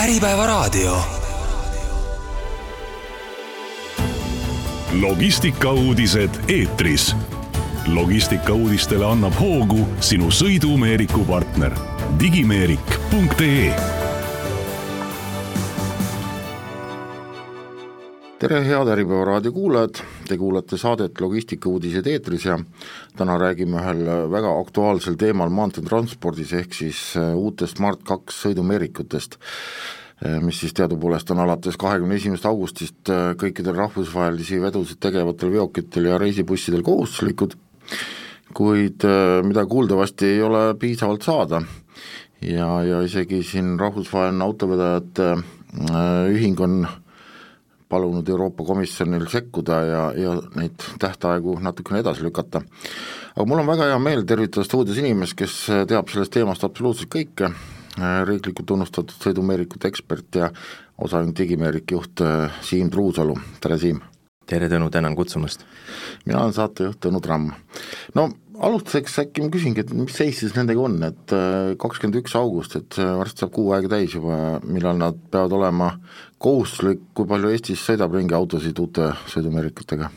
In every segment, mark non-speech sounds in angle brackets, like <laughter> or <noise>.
Äripäevaraadio. logistikauudised eetris. logistikauudistele annab hoogu sinu sõidumeeriku partner digimeerik.ee tere, head Äripäeva raadio kuulajad, te kuulate saadet Logistikauudised eetris ja täna räägime ühel väga aktuaalsel teemal maanteetranspordis, ehk siis äh, uutest Smart2 sõidumeerikutest, äh, mis siis teadupoolest on alates kahekümne esimesest augustist äh, kõikidel rahvusvahelisi vedusid tegevatel veokitel ja reisibussidel kohustuslikud, kuid mida kuuldavasti ei ole piisavalt saada. Ja, ja isegi siin rahvusvaheline autovedajate ühing on palunud Euroopa Komisjonil sekkuda ja, ja neid tähtaegu natukene edasi lükata. aga mul on väga hea meel tervitada stuudios inimest, kes teab sellest teemast absoluutselt kõike, riiklikult tunnustatud sõidumeerikute ekspert ja osaühing Digimeerik juht Siim Truusalu, tere Siim! tere Tõnu, tänan kutsumast! mina olen saatejuht Tõnu Tramm. no alustuseks äkki ma küsingi, et mis seis siis nendega on, et äh, kakskümmend üks august, et varsti saab kuu aega täis juba, millal nad peavad olema kohustuslik, kui palju Eestis sõidab ringi autosid uute sõidumeerikutega?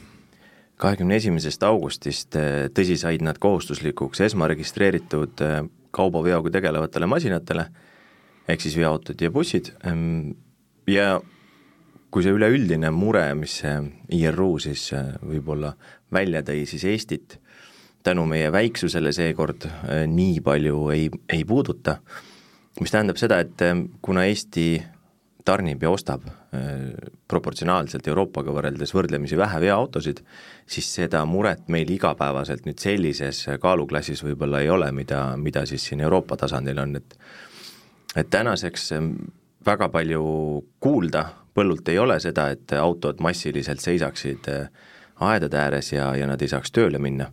kahekümne esimesest augustist, äh, tõsi, said nad kohustuslikuks esmaregistreeritud äh, kaubaveoga tegelevatele masinatele, ehk siis veoautod ja bussid ähm, ja kui see üleüldine mure, mis see IRU siis võib-olla välja tõi, siis Eestit tänu meie väiksusele seekord äh, nii palju ei, ei puuduta, mis tähendab seda, et äh, kuna Eesti tarnib ja ostab äh, proportsionaalselt Euroopaga võrreldes võrdlemisi vähe veoautosid, siis seda muret meil igapäevaselt nüüd sellises kaaluklassis võib-olla ei ole, mida, mida siis siin Euroopa tasandil on, et et tänaseks väga palju kuulda põllult ei ole seda, et autod massiliselt seisaksid aedade ääres ja, ja nad ei saaks tööle minna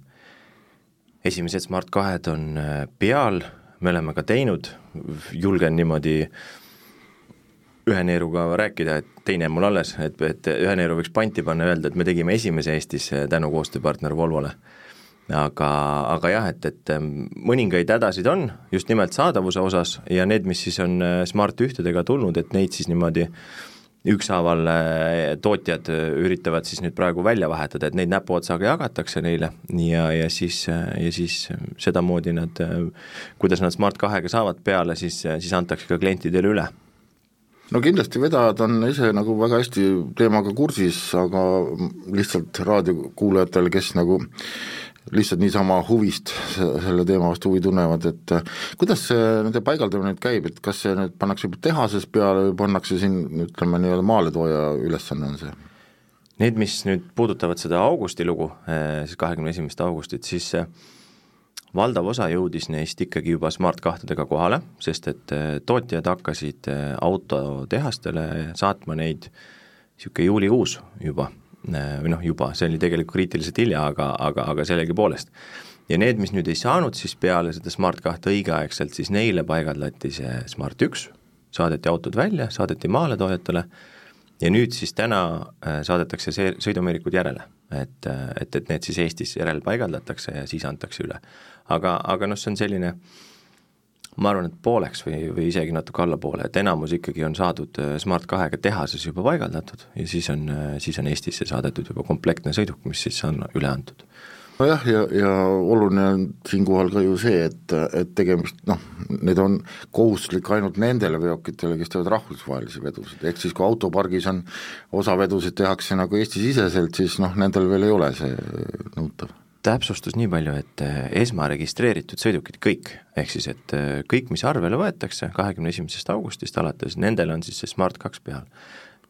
esimesed Smart kahed on äh, peal, me oleme ka teinud, julgen niimoodi ühe neeruga rääkida, et teine on mul alles, et, et ühe neeru võiks panti panna ja öelda, et me tegime esimese Eestis äh, tänu koostööpartner Volvole. aga, aga jah, et, et ähm, mõningaid hädasid on just nimelt saadavuse osas ja need, mis siis on äh, Smart ühtedega tulnud, et neid siis niimoodi äh, ükshaaval äh, tootjad äh, üritavad siis nüüd praegu välja vahetada, et neid näpuotsaga jagatakse neile ja, ja siis, äh, ja siis sedamoodi nad, kuidas nad Smart kahega saavad peale, siis, siis antakse ka klientidele üle. No kindlasti vedajad on ise nagu väga hästi teemaga kursis, aga lihtsalt raadiokuulajatele, kes nagu lihtsalt niisama huvist selle teema vastu huvi tunnevad, et äh, kuidas see nende paigaldamine nüüd käib, et kas see nüüd pannakse juba tehases peale või pannakse siin ütleme nii-öelda maaletooja ülesanne on see? Need, mis nüüd puudutavad seda augusti lugu, äh, siis kahekümne esimest augustit, siis äh, valdav osa jõudis neist ikkagi juba Smart kahtedega kohale, sest et tootjad hakkasid autotehastele saatma neid niisugune juulikuus juba või noh, juba, see oli tegelikult kriitiliselt hilja, aga, aga, aga sellegipoolest. ja need, mis nüüd ei saanud siis peale seda Smart kahte õigeaegselt, siis neile paigaldati see Smart üks, saadeti autod välja, saadeti maaletoojatele ja nüüd siis täna äh, saadetakse see, sõidumeerikud järele, et, äh, et, et need siis Eestis järelpaigaldatakse ja siis antakse üle. aga, aga noh, see on selline äh, ma arvan, et pooleks või, või isegi natuke allapoole, et enamus ikkagi on saadud äh, Smart kahega tehases juba paigaldatud ja siis on, äh, siis on Eestisse saadetud juba komplektne sõiduk, mis siis on üle antud. Nojah, ja, ja, oluline on siinkohal ka ju see, et, et tegemist noh, need on kohustuslik ainult nendele veokitele, kes teevad rahvusvahelisi vedusid, ehk siis kui autopargis on osa vedusid tehakse nagu Eesti-siseselt, siis noh, nendel veel ei ole see nõutav täpsustus nii palju, et eh, esmaregistreeritud sõidukid kõik, ehk siis et eh, kõik, mis arvele võetakse kahekümne esimesest augustist alates, nendel on siis see Smart kaks peal.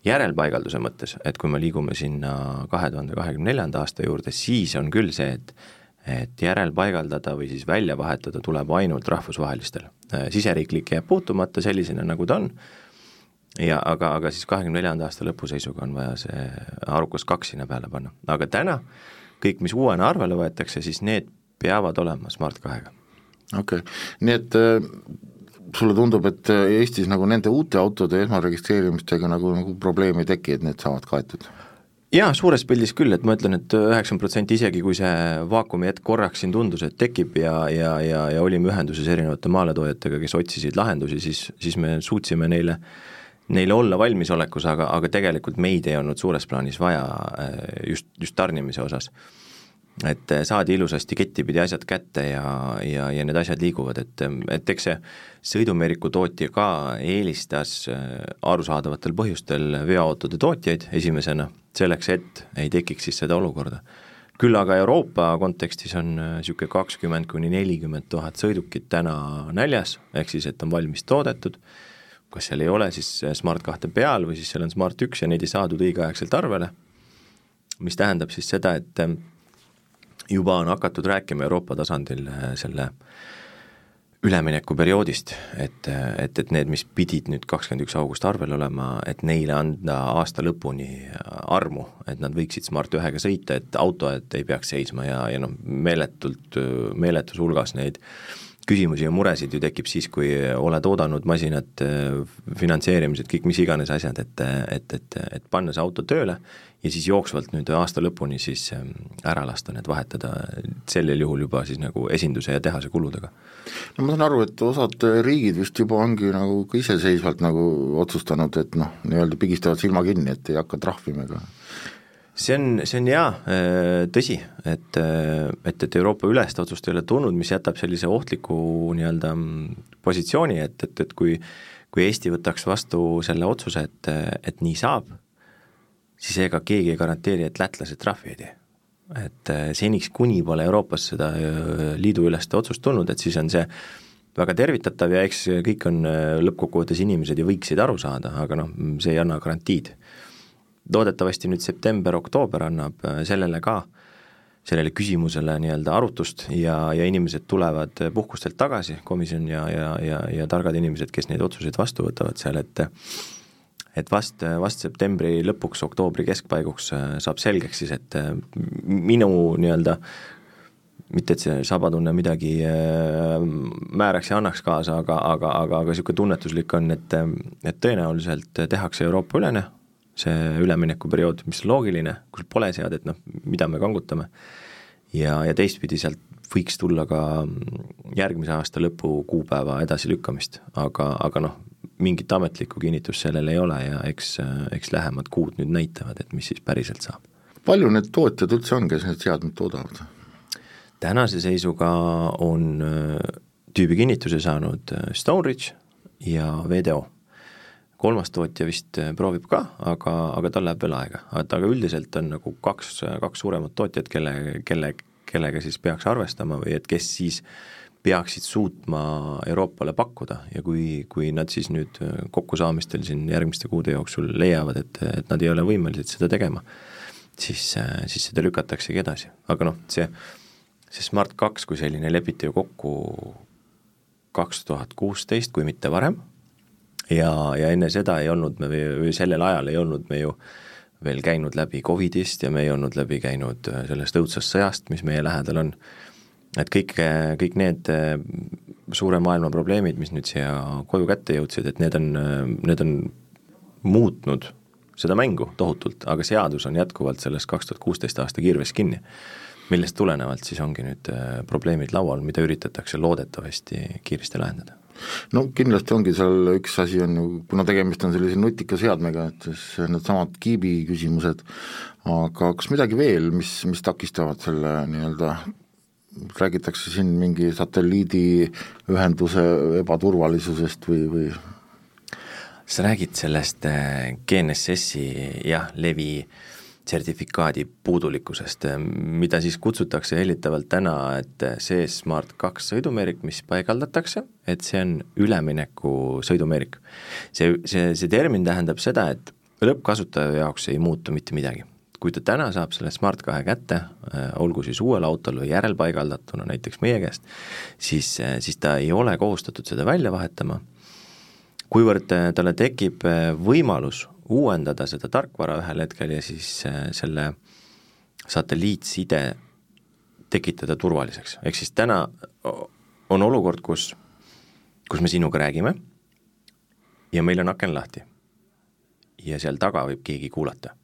järelpaigalduse mõttes, et kui me liigume sinna kahe tuhande kahekümne neljanda aasta juurde, siis on küll see, et et järelpaigaldada või siis välja vahetada tuleb ainult rahvusvahelistel. Eh, siseriiklik jääb puutumata sellisena, nagu ta on, ja aga, aga siis kahekümne neljanda aasta lõpu seisuga on vaja see arukas kaks sinna peale panna, aga täna kõik, mis uuena arvele võetakse, siis need peavad olema Smart kahega. okei okay., nii et äh, sulle tundub, et äh, Eestis nagu nende uute autode esmaregistreerimistega nagu, nagu probleemi ei teki, et need saavad kaetud? jaa, suures pildis küll, et ma ütlen et, et üheksakümmend protsenti isegi, kui see vaakumi hetk korraks siin tundus, et tekib ja, ja, ja, ja olime ühenduses erinevate maaletoojatega, kes otsisid lahendusi, siis, siis me suutsime neile neile olla valmisolekus, aga, aga tegelikult meid ei olnud suures plaanis vaja just, just tarnimise osas et eh, saadi ilusasti kettipidi asjad kätte ja, ja, ja need asjad liiguvad, et, et eks see sõidumeeriku tootja ka eelistas eh, arusaadavatel põhjustel veoautode tootjaid esimesena, selleks et ei tekiks siis seda olukorda. küll aga Euroopa kontekstis on niisugune kakskümmend kuni nelikümmend tuhat sõidukit täna näljas, ehk siis et on valmis toodetud, kas seal ei ole siis Smart kahte peal või siis seal on Smart üks ja neid ei saadud õigeaegselt arvele, mis tähendab siis seda, et juba on hakatud rääkima Euroopa tasandil äh, selle üleminekuperioodist, et, et, et need, mis pidid nüüd kakskümmend üks august arvel olema, et neile anda aasta lõpuni armu, et nad võiksid Smart ühega sõita, et autod ei peaks seisma ja, ja noh, meeletult, meeletus hulgas neid küsimusi ja muresid ju tekib siis, kui oled oodanud masinat, finantseerimised, kõik mis iganes asjad, et, et, et, et panna see auto tööle ja siis jooksvalt nüüd aasta lõpuni siis ähm, ära lasta need vahetada, sellel juhul juba siis nagu esinduse ja tehase kuludega. no ma saan aru, et osad riigid vist juba ongi nagu ka iseseisvalt nagu otsustanud, et noh, nii-öelda pigistavad silma kinni, et ei hakka trahvima ega see on, see on jaa, äh, tõsi, et, äh, et, et Euroopa ülest otsust ei ole tulnud, mis jätab sellise ohtliku nii-öelda mm, positsiooni, et, et, et kui kui Eesti võtaks vastu selle otsuse, et, et nii saab, siis ega keegi ei garanteeri, et lätlased trahvi ei tee. et äh, seniks, kuni pole Euroopas seda äh, liiduülest otsust tulnud, et siis on see väga tervitatav ja eks kõik on lõppkokkuvõttes inimesed ja võiksid aru saada, aga noh, see ei anna garantiid. Loodetavasti nüüd september-oktoober annab sellele ka, sellele küsimusele nii-öelda arutust ja, ja inimesed tulevad puhkustelt tagasi, komisjon ja, ja, ja, ja targad inimesed, kes neid otsuseid vastu võtavad seal, et et vast, vast septembri lõpuks, oktoobri keskpaiguks äh, saab selgeks siis, et äh, minu nii-öelda mitte, et see sabatunne midagi äh, määraks ja annaks kaasa, aga, aga, aga, aga niisugune tunnetuslik on, et, et tõenäoliselt tehakse Euroopa-ülene see üleminekuperiood, mis on loogiline, kus pole seadet, noh, mida me kangutame, ja, ja teistpidi sealt võiks tulla ka järgmise aasta lõpu kuupäeva edasilükkamist, aga, aga noh, mingit ametlikku kinnitust sellel ei ole ja eks, eks lähemad kuud nüüd näitavad, et mis siis päriselt saab. palju need tootjad üldse on, kes need seadmed toodavad? tänase seisuga on äh, tüübi kinnituse saanud äh, Stoneridge ja VDO. Kolmas tootja vist äh, proovib ka, aga, aga tal läheb veel aega, et aga üldiselt on nagu kaks, kaks suuremat tootjat, kelle, kelle, kellega siis peaks arvestama või et kes siis peaksid suutma Euroopale pakkuda. Ja kui, kui nad siis nüüd kokkusaamistel siin järgmiste kuude jooksul leiavad, et, et nad ei ole võimelised seda tegema, siis, siis seda lükataksegi edasi, aga noh, see, see Smart kaks kui selline lepiti ju kokku kaks tuhat kuusteist, kui mitte varem, ja, ja enne seda ei olnud me või, sellel ajal ei olnud me ju veel käinud läbi Covidist ja me ei olnud läbi käinud sellest õudsast sõjast, mis meie lähedal on et kõik, kõik need äh, suure maailma probleemid, mis nüüd siia koju kätte jõudsid, et need on, need on muutnud seda mängu tohutult, aga seadus on jätkuvalt sellest kaks tuhat kuusteist aasta kirves kinni. millest tulenevalt siis ongi nüüd äh, probleemid laual, mida üritatakse loodetavasti kiiresti lahendada no kindlasti ongi seal üks asi on ju, kuna tegemist on sellise nutika seadmega, et siis needsamad kiibi küsimused, aga kas midagi veel, mis, mis takistavad selle nii-öelda räägitakse siin mingi satelliidiühenduse ebaturvalisusest või, või? Sa räägid sellest äh, GNSS-i jah, levi sertifikaadi puudulikkusest, mida siis kutsutakse hellitavalt täna, et see Smart kaks sõidumeerik, mis paigaldatakse, et see on ülemineku sõidumeerik. see, see, see termin tähendab seda, et lõppkasutaja jaoks ei muutu mitte midagi kui ta täna saab selle Smart kahe kätte, äh, olgu siis uuel autol või järelpaigaldatuna näiteks meie käest, siis, siis ta ei ole kohustatud seda välja vahetama, kuivõrd talle tekib võimalus uuendada seda tarkvara ühel hetkel ja siis selle satelliitside tekitada turvaliseks, ehk siis täna on olukord, kus, kus me sinuga räägime ja meil on aken lahti. ja seal taga võib keegi kuulata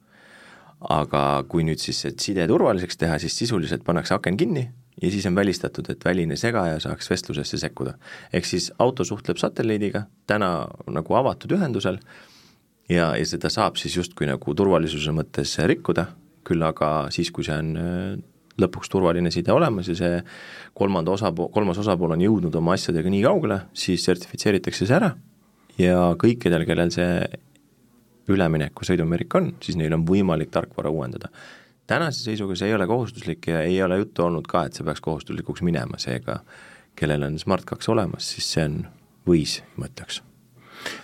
aga kui nüüd siis see side turvaliseks teha, siis sisuliselt pannakse aken kinni ja siis on välistatud, et väline segaja saaks vestlusesse sekkuda. ehk siis auto suhtleb satelliidiga täna nagu avatud ühendusel ja, ja seda saab siis justkui nagu turvalisuse mõttes rikkuda, küll aga siis, kui see on lõpuks turvaline side olemas ja see kolmanda osapool, kolmas osapool on jõudnud oma asjadega nii kaugele, siis sertifitseeritakse see ära ja kõikidel, kellel see ülemineku sõidumeerik on, siis neil on võimalik tarkvara uuendada. tänase seisuga see ei ole kohustuslik ja ei ole juttu olnud ka, et see peaks kohustuslikuks minema, seega kellel on Smart2 olemas, siis see on võis, ma ütleks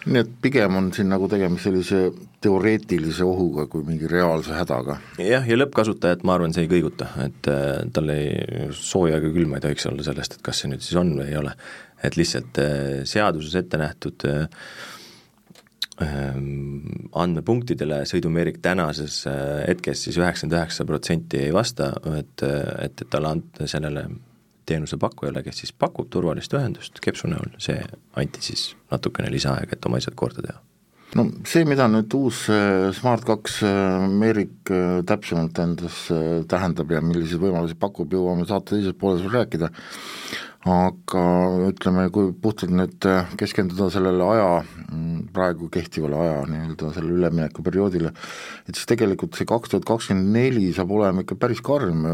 nii et pigem on siin nagu tegemist sellise teoreetilise ohuga kui mingi reaalse hädaga. jah, ja lõppkasutajat ma arvan, see ei kõiguta, et äh, tal ei, sooja ega külma ei tohiks olla sellest, et kas see nüüd siis on või ei ole. et lihtsalt äh, seaduses ette nähtud äh, ähm, andmepunktidele sõidumeerik tänases hetkes siis üheksakümmend üheksa protsenti ei vasta, et, et, et talle anda sellele teenusepakkujale, kes siis pakub turvalist ühendust kepsu näol, see anti siis natukene lisaaega, et oma asjad korda teha. No see, mida nüüd uus äh, Smart2 äh, Meerik äh, täpsemalt endas tähendab ja milliseid võimalusi pakub, jõuame saate teises pooles veel rääkida, aga ütleme, kui puhtalt nüüd keskenduda sellele aja, mm, praegu kehtivale aja nii-öelda sellele üleminekuperioodile, et siis tegelikult see kaks tuhat kakskümmend neli saab olema ikka päris karm,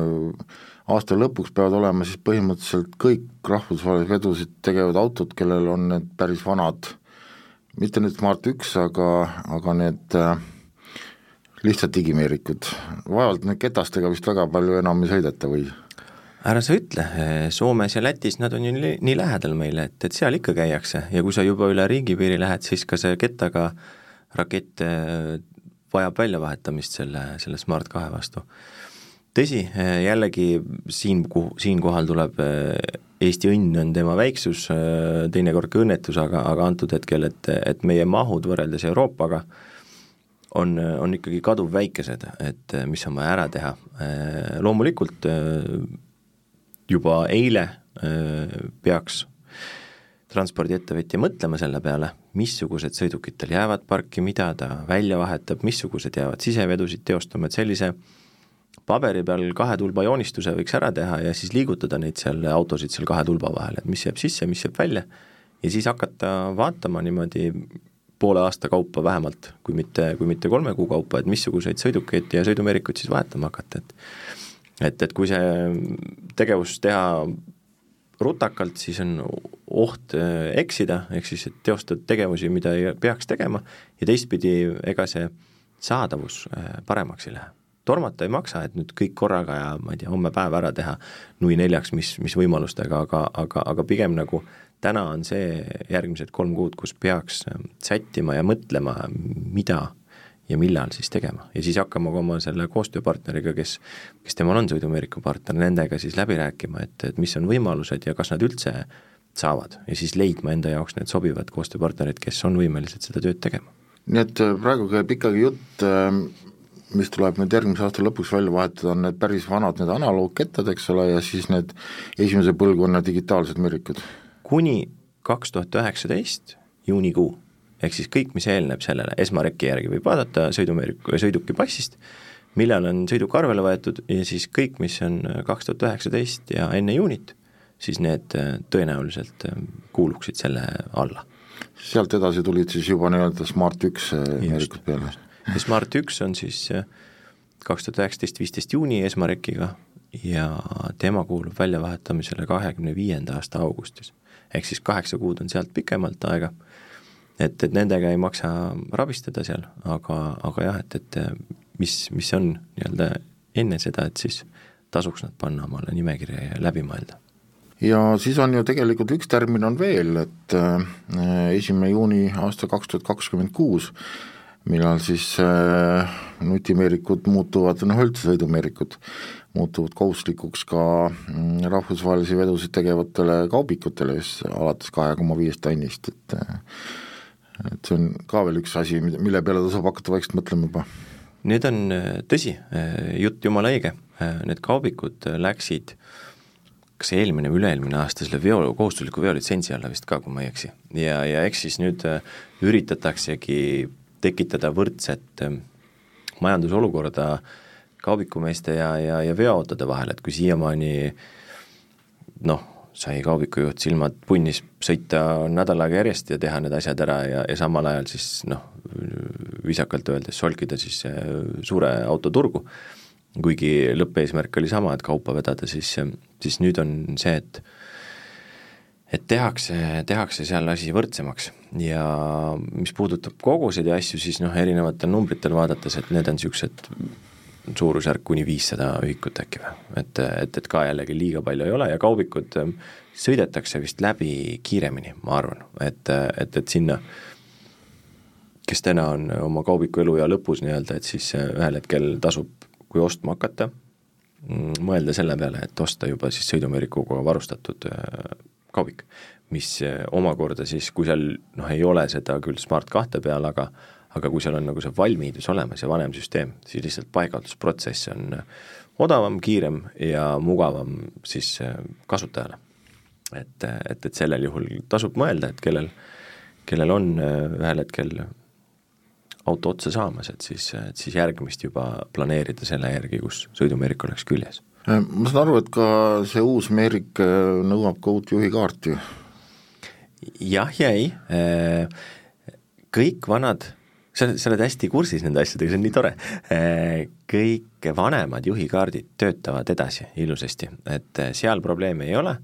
aasta lõpuks peavad olema siis põhimõtteliselt kõik rahvusvahelisi vedusid tegevad autod, kellel on need päris vanad, mitte nüüd Smart üks, aga, aga need äh, lihtsalt digimeerikud, vaevalt nüüd ketastega vist väga palju enam ei sõideta või? Ära sa ütle, Soomes ja Lätis nad on ju nii, nii lähedal meile, et, et seal ikka käiakse ja kui sa juba üle riigipiiri lähed, siis ka see kettaga rakett äh, vajab väljavahetamist selle, selle Smart kahe vastu tõsi, eh, jällegi siin, siinkohal tuleb eh, Eesti õnn on tema väiksus, eh, teinekord ka õnnetus, aga, aga antud hetkel, et, et meie mahud võrreldes Euroopaga on, on ikkagi kaduvväikesed, et mis on vaja ära teha. Loomulikult juba eile peaks transpordiettevõtja mõtlema selle peale, missugused sõidukid tal jäävad parki, mida ta välja vahetab, missugused jäävad sisevedusid teostama, et sellise paberi peal kahe tulba joonistuse võiks ära teha ja siis liigutada neid seal autosid seal kahe tulba vahel, et mis jääb sisse, mis jääb välja, ja siis hakata vaatama niimoodi poole aasta kaupa vähemalt, kui mitte, kui mitte kolme kuu kaupa, et missuguseid sõidukeid ja sõidumeerikuid siis vahetama hakata, et et, et kui see tegevus teha rutakalt, siis on oht äh, eksida, ehk siis et teostad tegevusi, mida ei peaks tegema, ja teistpidi, ega see saadavus äh, paremaks ei lähe. Tormata ei maksa, et nüüd kõik korraga ja ma ei tea, homme päev ära teha nui neljaks, mis, mis võimalustega, aga, aga, aga pigem nagu täna on see järgmised kolm kuud, kus peaks ähm, sättima ja mõtlema, mida ja millal siis tegema ja siis hakkama ka oma selle koostööpartneriga, kes, kes temal on sõidumeeriku partner, nendega siis läbi rääkima, et, et mis on võimalused ja kas nad üldse saavad ja siis leidma enda jaoks need sobivad koostööpartnerid, kes on võimelised seda tööd tegema. nii et äh, praegu käib ikkagi jutt ähm, mis tuleb nüüd järgmise aasta lõpuks välja vahetada, on need päris vanad, need analoogkettad, eks ole, ja siis need esimese põlvkonna digitaalsed mürrikud. kuni kaks tuhat üheksateist juunikuu, ehk siis kõik, mis eelneb sellele, esmareki järgi võib vaadata sõidumeeriku, sõiduki passist, millal on sõiduk arvele võetud ja siis kõik, mis on kaks tuhat üheksateist ja enne juunit, siis need äh, tõenäoliselt äh, kuuluksid selle alla. sealt edasi tulid siis juba nii-öelda Smart üks äh, meerikud peale? ja Smart üks on siis kaks tuhat üheksateist, viisteist juuni Esmarekiga ja tema kuulub väljavahetamisele kahekümne viienda aasta augustis. ehk siis kaheksa kuud on sealt pikemalt aega, et, et nendega ei maksa rabistada seal, aga, aga jah, et, et mis, mis on nii-öelda enne seda, et siis tasuks nad panna omale nimekirja ja läbi mõelda. Ja siis on ju tegelikult üks termin on veel, et äh, esimene juuni aasta kaks tuhat kakskümmend kuus millal siis äh, nutimeerikud muutuvad, noh üldse sõidumeerikud muutuvad kohustuslikuks ka mm, rahvusvahelisi vedusid tegevatele kaubikutele, just alates kahe koma viiest tonnist, et äh, et see on ka veel üks asi, mille peale tasub hakata vaikselt mõtlema juba. Need on, äh, tõsi, jutt jumala õige, need kaubikud läksid kas eelmine või üle-eelmine aasta selle veo, kohustusliku veolitsentsi alla vist ka, kui ma ei eksi. ja, ja eks siis nüüd üritataksegi tekitada võrdset ähm, majandusolukorda kaubikumeeste ja, ja, ja veoautode vahel, et kui siiamaani noh, sai kaubikujuht silmad punnis sõita nädal aega järjest ja teha need asjad ära ja, ja samal ajal siis noh, viisakalt öeldes solkida siis suure auto turgu, kuigi lõppeesmärk oli sama, et kaupa vedada, siis, siis nüüd on see, et et tehakse, tehakse seal asi võrdsemaks. Ja mis puudutab koguseid ja asju, siis noh, erinevatel numbritel vaadates, et need on niisugused suurusjärk kuni viissada ühikut äkki või, et, et, et ka jällegi liiga palju ei ole ja kaubikud ähm, sõidetakse vist läbi kiiremini, ma arvan, et, et, et sinna, kes täna on oma kaubiku eluea lõpus nii-öelda, et siis äh, ühel hetkel tasub, kui ostma hakata, mm, mõelda selle peale, et osta juba siis sõidumeerikuga varustatud äh, kaubik, mis äh, omakorda siis, kui seal noh, ei ole seda küll Smart kahte peal, aga aga kui seal on nagu see valmidus olemas ja vanem süsteem, siis lihtsalt paigaldusprotsess on odavam, kiirem ja mugavam siis äh, kasutajale. et, et, et sellel juhul tasub mõelda, et kellel, kellel on äh, ühel hetkel auto otsa saamas, et siis, et siis järgmist juba planeerida selle järgi, kus sõidumeerik oleks küljes. Äh, ma saan aru, et ka see uus meerik nõuab ka uut juhikaarti? jah ja ei, kõik vanad sa sa oled hästi kursis nende asjadega, see on nii tore. Äh, kõik vanemad juhikaardid töötavad edasi ilusasti, et äh, seal probleeme ei ole,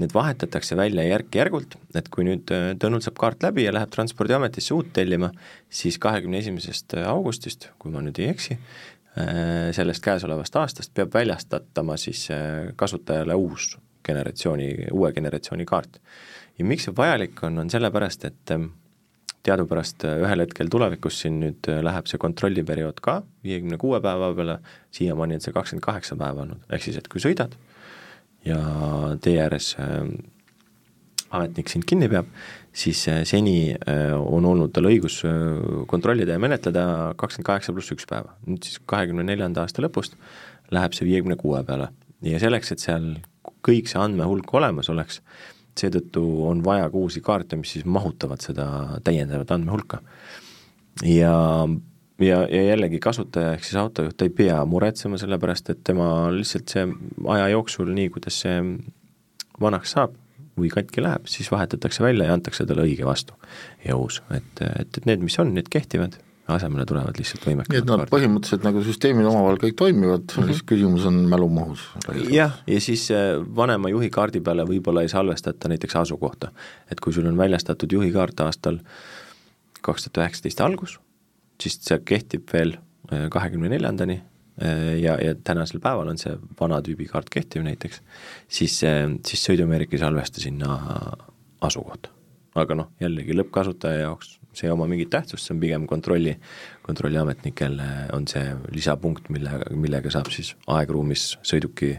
need vahetatakse välja järk-järgult, et kui nüüd äh, Tõnul saab kaart läbi ja läheb Transpordiametisse uut tellima, siis kahekümne esimesest augustist, kui ma nüüd ei eksi, sellest käesolevast aastast peab väljastatama siis kasutajale uus generatsiooni, uue generatsiooni kaart. ja miks see vajalik on, on sellepärast, et teadupärast äh, ühel hetkel tulevikus siin nüüd äh, läheb see kontrolliperiood ka viiekümne kuue päeva peale, siiamaani on see kakskümmend kaheksa päeva olnud, ehk siis et kui sõidad ja tee ääres äh, ametnik sind kinni peab, siis seni on olnud tal õigus kontrollida ja menetleda kakskümmend kaheksa pluss üks päeva. nüüd siis kahekümne neljanda aasta lõpust läheb see viiekümne kuue peale ja selleks, et seal kõik see andmehulk olemas oleks, seetõttu on vaja ka uusi kaarte, mis siis mahutavad seda täiendavat andmehulka. ja, ja, ja jällegi kasutaja ehk siis autojuht ei pea muretsema, sellepärast et tema lihtsalt see aja jooksul, nii kuidas see vanaks saab või katki läheb, siis vahetatakse välja ja antakse talle õige vastu ja uus, et, et, et need, mis on, need kehtivad asemele tulevad lihtsalt võimekamad nii et nad põhimõtteliselt nagu süsteemid omavahel kõik toimivad mm, -hmm. siis küsimus on mälumahus. jah, ja siis äh, vanema juhikaardi peale võib-olla ei salvestata näiteks asukohta. et kui sul on väljastatud juhikaart aastal kaks tuhat üheksateist algus, siis see kehtib veel äh, kahekümne neljandani äh, ja, ja tänasel päeval on see vana tüübi kaart kehtiv näiteks, siis, siis sõidumeerik ei salvesta sinna asukohta. aga noh, jällegi lõppkasutaja jaoks see ei oma mingit tähtsust, see on pigem kontrolli, kontrolliametnikel on see lisapunkt, mille, millega saab siis aegruumis sõiduki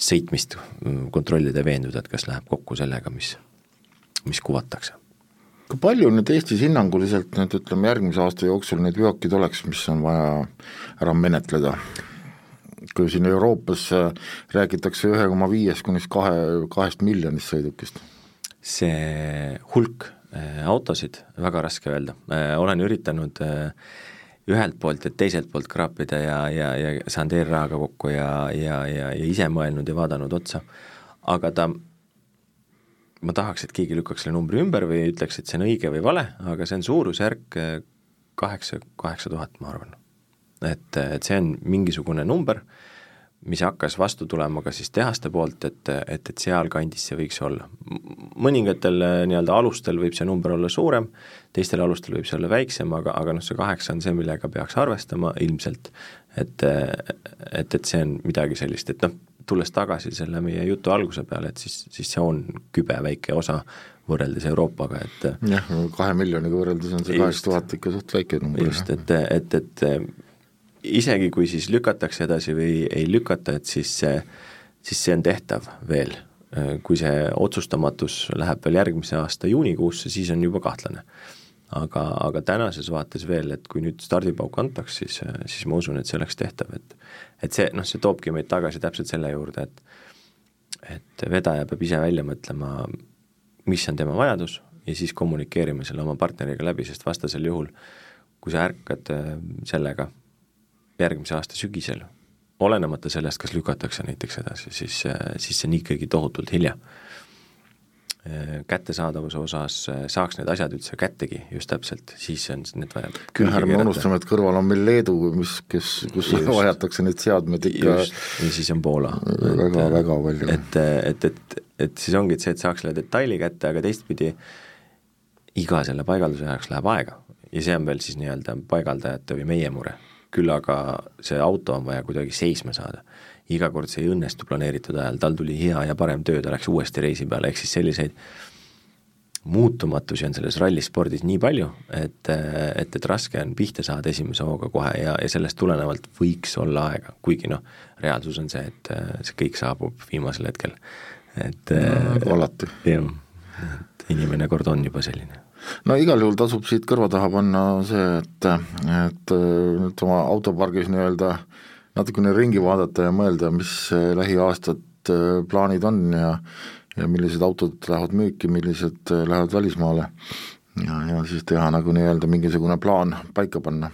sõitmist kontrollida ja veenduda, et kas läheb kokku sellega, mis, mis kuvatakse. kui palju nüüd Eestis hinnanguliselt nüüd ütleme, järgmise aasta jooksul neid veokeid oleks, mis on vaja ära menetleda? kui siin Euroopas räägitakse ühe koma viiest kuni kahe, kahest miljonist sõidukist? see hulk autosid, väga raske öelda, äh, olen üritanud äh, ühelt poolt ja teiselt poolt kraapida ja, ja, ja saanud ERA-ga kokku ja, ja, ja, ja ise mõelnud ja vaadanud otsa, aga ta, ma tahaks, et keegi lükkaks selle numbri ümber või ütleks, et see on õige või vale, aga see on suurusjärk kaheksa, kaheksa tuhat, ma arvan. et, et see on mingisugune number, mis hakkas vastu tulema ka siis tehaste poolt, et, et, et sealkandis see võiks olla. mõningatel äh, nii-öelda alustel võib see number olla suurem, teistel alustel võib see olla väiksem, aga, aga noh, see kaheksa on see, millega peaks arvestama ilmselt, et, et, et see on midagi sellist, et noh, tulles tagasi selle meie jutu alguse peale, et siis, siis see on kübe väike osa võrreldes Euroopaga, et jah, kahe miljoniga võrreldes on see kaheksa tuhat ikka suht väike number. just, et, et, et isegi kui siis lükatakse edasi või ei lükata, et siis see, siis see on tehtav veel. kui see otsustamatus läheb veel järgmise aasta juunikuusse, siis on juba kahtlane. aga, aga tänases vaates veel, et kui nüüd stardipauk antaks, siis, siis ma usun, et see oleks tehtav, et et see, noh, see toobki meid tagasi täpselt selle juurde, et et vedaja peab ise välja mõtlema, mis on tema vajadus ja siis kommunikeerima selle oma partneriga läbi, sest vastasel juhul, kui sa ärkad sellega järgmise aasta sügisel, olenemata sellest, kas lükatakse näiteks edasi, siis, siis see on ikkagi tohutult hilja. kättesaadavuse osas saaks need asjad üldse kättegi just täpselt, siis on need vaja ärme unustame, et kõrval on meil Leedu, mis, kes, kus vajatakse neid seadmeid ikka just, ja siis on Poola. väga, väga palju. et, et, et, et siis ongi, see, et saaks selle detaili kätte, aga teistpidi iga selle paigalduse jaoks läheb aega ja see on veel siis nii-öelda paigaldajate või meie mure. Küll aga see auto on vaja kuidagi seisma saada. iga kord see ei õnnestu planeeritud ajal, tal tuli hea ja parem töö, ta läks uuesti reisi peale, ehk siis selliseid muutumatusi on selles rallispordis nii palju, et, et, et raske on pihta saada esimese hooga kohe ja, ja sellest tulenevalt võiks olla aega, kuigi noh, reaalsus on see, et see kõik saabub viimasel hetkel, et no, alati. jah, et inimene kord on juba selline no igal juhul tasub siit kõrva taha panna see, et, et nüüd oma autopargis nii-öelda natukene ringi vaadata ja mõelda, mis lähiaastad äh, plaanid on ja ja millised autod lähevad müüki, millised äh, lähevad välismaale ja, ja siis teha nagu nii-öelda mingisugune plaan paika panna.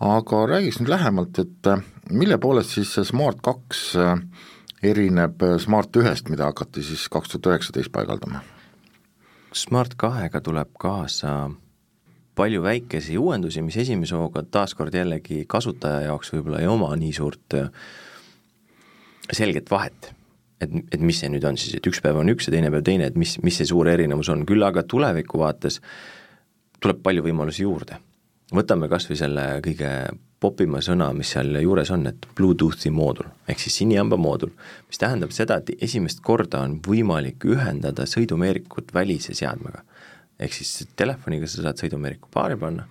aga räägiks nüüd lähemalt, et äh, mille poolest siis see Smart kaks erineb Smart ühest, mida hakati siis kaks tuhat üheksateist paigaldama Smart kahega tuleb kaasa palju väikesi uuendusi, mis esimese hooga taaskord jällegi kasutaja jaoks võib-olla ei oma nii suurt äh, selget vahet. et, et mis see nüüd on siis, et üks päev on üks ja teine päev teine, et mis, mis see suur erinevus on, küll aga tuleviku vaates tuleb palju võimalusi juurde. võtame kas või selle kõige popima sõna, mis seal juures on, et Bluetoothi moodul, ehk siis sinihamba moodul, mis tähendab seda, et esimest korda on võimalik ühendada sõidumeerikut välise seadmega. ehk siis telefoniga sa saad sõidumeeriku paari panna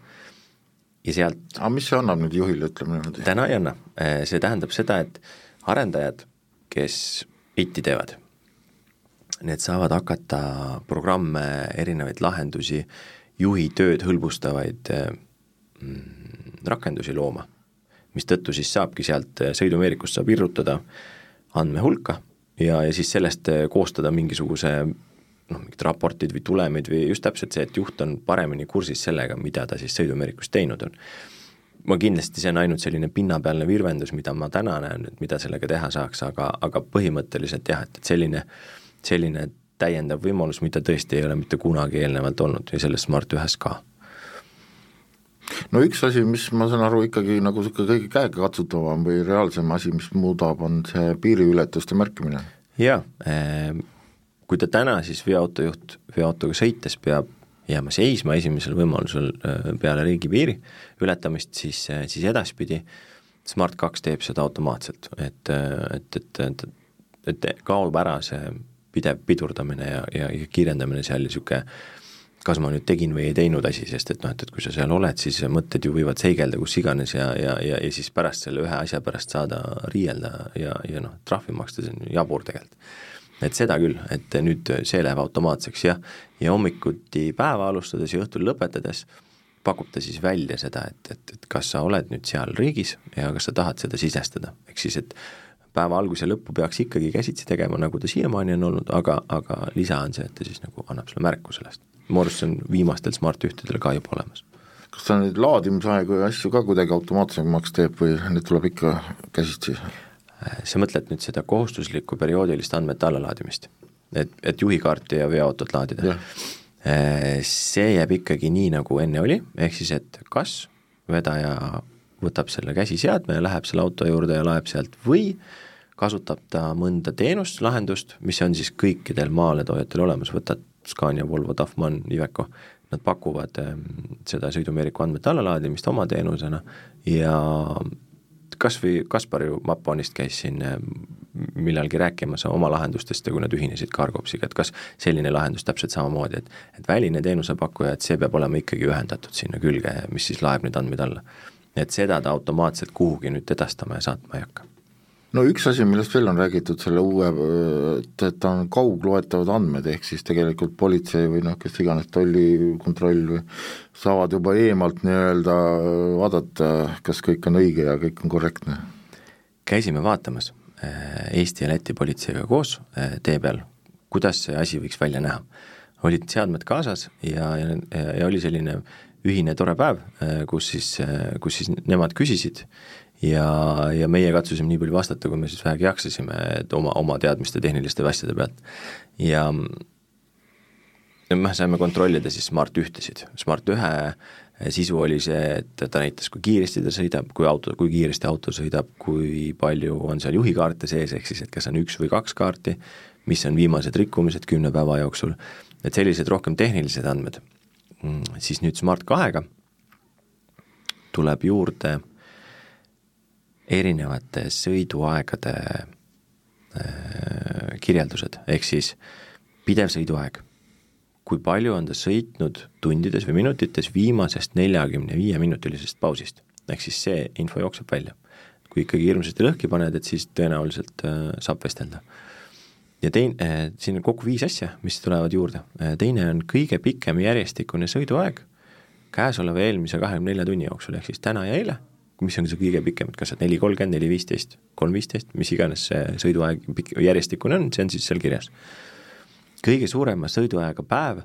ja sealt aga mis see annab nüüd juhile, ütleme niimoodi? täna ei anna, eh, see tähendab seda, et arendajad, kes IT-i teevad, need saavad hakata programme, erinevaid lahendusi, juhi tööd hõlbustavaid eh, mm, rakendusi looma, mistõttu siis saabki sealt äh, sõidumeerikust saab irrutada andmehulka ja, ja siis sellest äh, koostada mingisuguse noh, mingid raportid või tulemid või just täpselt see, et juht on paremini kursis sellega, mida ta siis sõidumeerikus teinud on. ma kindlasti, see on ainult selline pinnapealne virvendus, mida ma täna näen, et mida sellega teha saaks, aga, aga põhimõtteliselt jah, et, et selline, selline täiendav võimalus, mida tõesti ei ole mitte kunagi eelnevalt olnud ja selles Smart ühes ka no üks asi, mis ma saan aru, ikkagi nagu niisugune kõige käegakatsutavam või reaalsem asi, mis muudab, on see piiriületuste märkimine. jaa, ehm, kui ta täna siis veoautojuht veoautoga sõites peab jääma seisma esimesel võimalusel ehm, peale riigipiiri ületamist, siis, siis edaspidi Smart kaks teeb seda automaatselt, et, et, et, et, et kaob ära see pidev pidurdamine ja, ja, ja kiirendamine seal niisugune kas ma nüüd tegin või ei teinud asi, sest et noh, et, et kui sa seal oled, siis mõtted ju võivad seigelda kus iganes ja, ja, ja, ja siis pärast selle ühe asja pärast saada riielda ja, ja noh, trahvi maksta, see on jabur tegelikult. et seda küll, et nüüd see läheb automaatseks jah, ja hommikuti päeva alustades ja õhtul lõpetades pakub ta siis välja seda, et, et, et kas sa oled nüüd seal riigis ja kas sa tahad seda sisestada, ehk siis et päeva algus ja lõppu peaks ikkagi käsitsi tegema, nagu ta siiamaani on olnud, aga, aga lisa on see, et ta siis nagu annab sulle märku sellest mu arust see on viimastel Smart-ühtedel ka juba olemas. kas ta neid laadimisaegu ja asju ka kuidagi automaatsemaks teeb või need tuleb ikka käsitsi? sa mõtled nüüd seda kohustuslikku perioodilist andmete allalaadimist? et, et juhikaarti ja veoautot laadida? Äh, see jääb ikkagi nii, nagu enne oli, ehk siis et kas vedaja võtab selle käsiseadme ja läheb selle auto juurde ja laeb sealt või kasutab ta mõnda teenust, lahendust, mis on siis kõikidel maaletoojatel olemas, võtad Scania, Volvo, Tafman, Iveco, nad pakuvad ehm, seda sõidumeeriku andmete allalaadimist oma teenusena ja kas või Kaspar ju Mapponist käis siin ehm, millalgi rääkimas oma lahendustest ja kui nad ühinesid Cargopsiga, et kas selline lahendus täpselt samamoodi, et et väline teenusepakkuja, et see peab olema ikkagi ühendatud sinna külge, mis siis laeb neid andmeid alla. et seda ta automaatselt kuhugi nüüd edastama ja saatma ei hakka no üks asi, millest veel on räägitud selle uue, et, on kaugloetavad andmed, ehk siis tegelikult politsei või noh, kes iganes tollikontroll või saavad juba eemalt nii-öelda vaadata, kas kõik on õige ja kõik on korrektne. käisime vaatamas äh, Eesti ja Läti politseiga koos äh, tee peal, kuidas see asi võiks välja näha. olid seadmed kaasas ja, ja, ja oli selline ühine tore päev, äh, kus siis, kus siis nemad küsisid ja, ja meie katsusime nii palju vastata, kui me siis vähegi jaksasime, et oma, oma teadmiste tehniliste asjade pealt. ja me saime kontrollida siis Smart ühtesid, Smart ühe sisu oli see, et ta näitas, kui kiiresti ta sõidab, kui auto, kui kiiresti auto sõidab, kui palju on seal juhikaarte sees, ehk siis et kas on üks või kaks kaarti, mis on viimased rikkumised kümne päeva jooksul, et sellised rohkem tehnilised andmed. Mm, siis nüüd Smart kahega tuleb juurde erinevate sõiduaegade äh, kirjeldused, ehk siis pidev sõiduaeg kui palju on ta sõitnud tundides või minutites viimasest neljakümne viie minutilisest pausist. ehk siis see info jookseb välja. kui ikkagi hirmsasti lõhki paned, et siis tõenäoliselt äh, saab vestelda. ja teine äh,, siin on kokku viis asja, mis tulevad juurde teine on kõige pikem järjestikune sõiduaeg käesoleva eelmise kahekümne nelja tunni jooksul, ehk siis täna ja eile, mis on see kõige pikem, et kas see neli kolmkümmend, neli viisteist, kolm viisteist, mis iganes see sõiduaeg pikk, järjestikune on, see on siis seal kirjas kõige suurema sõiduajaga päev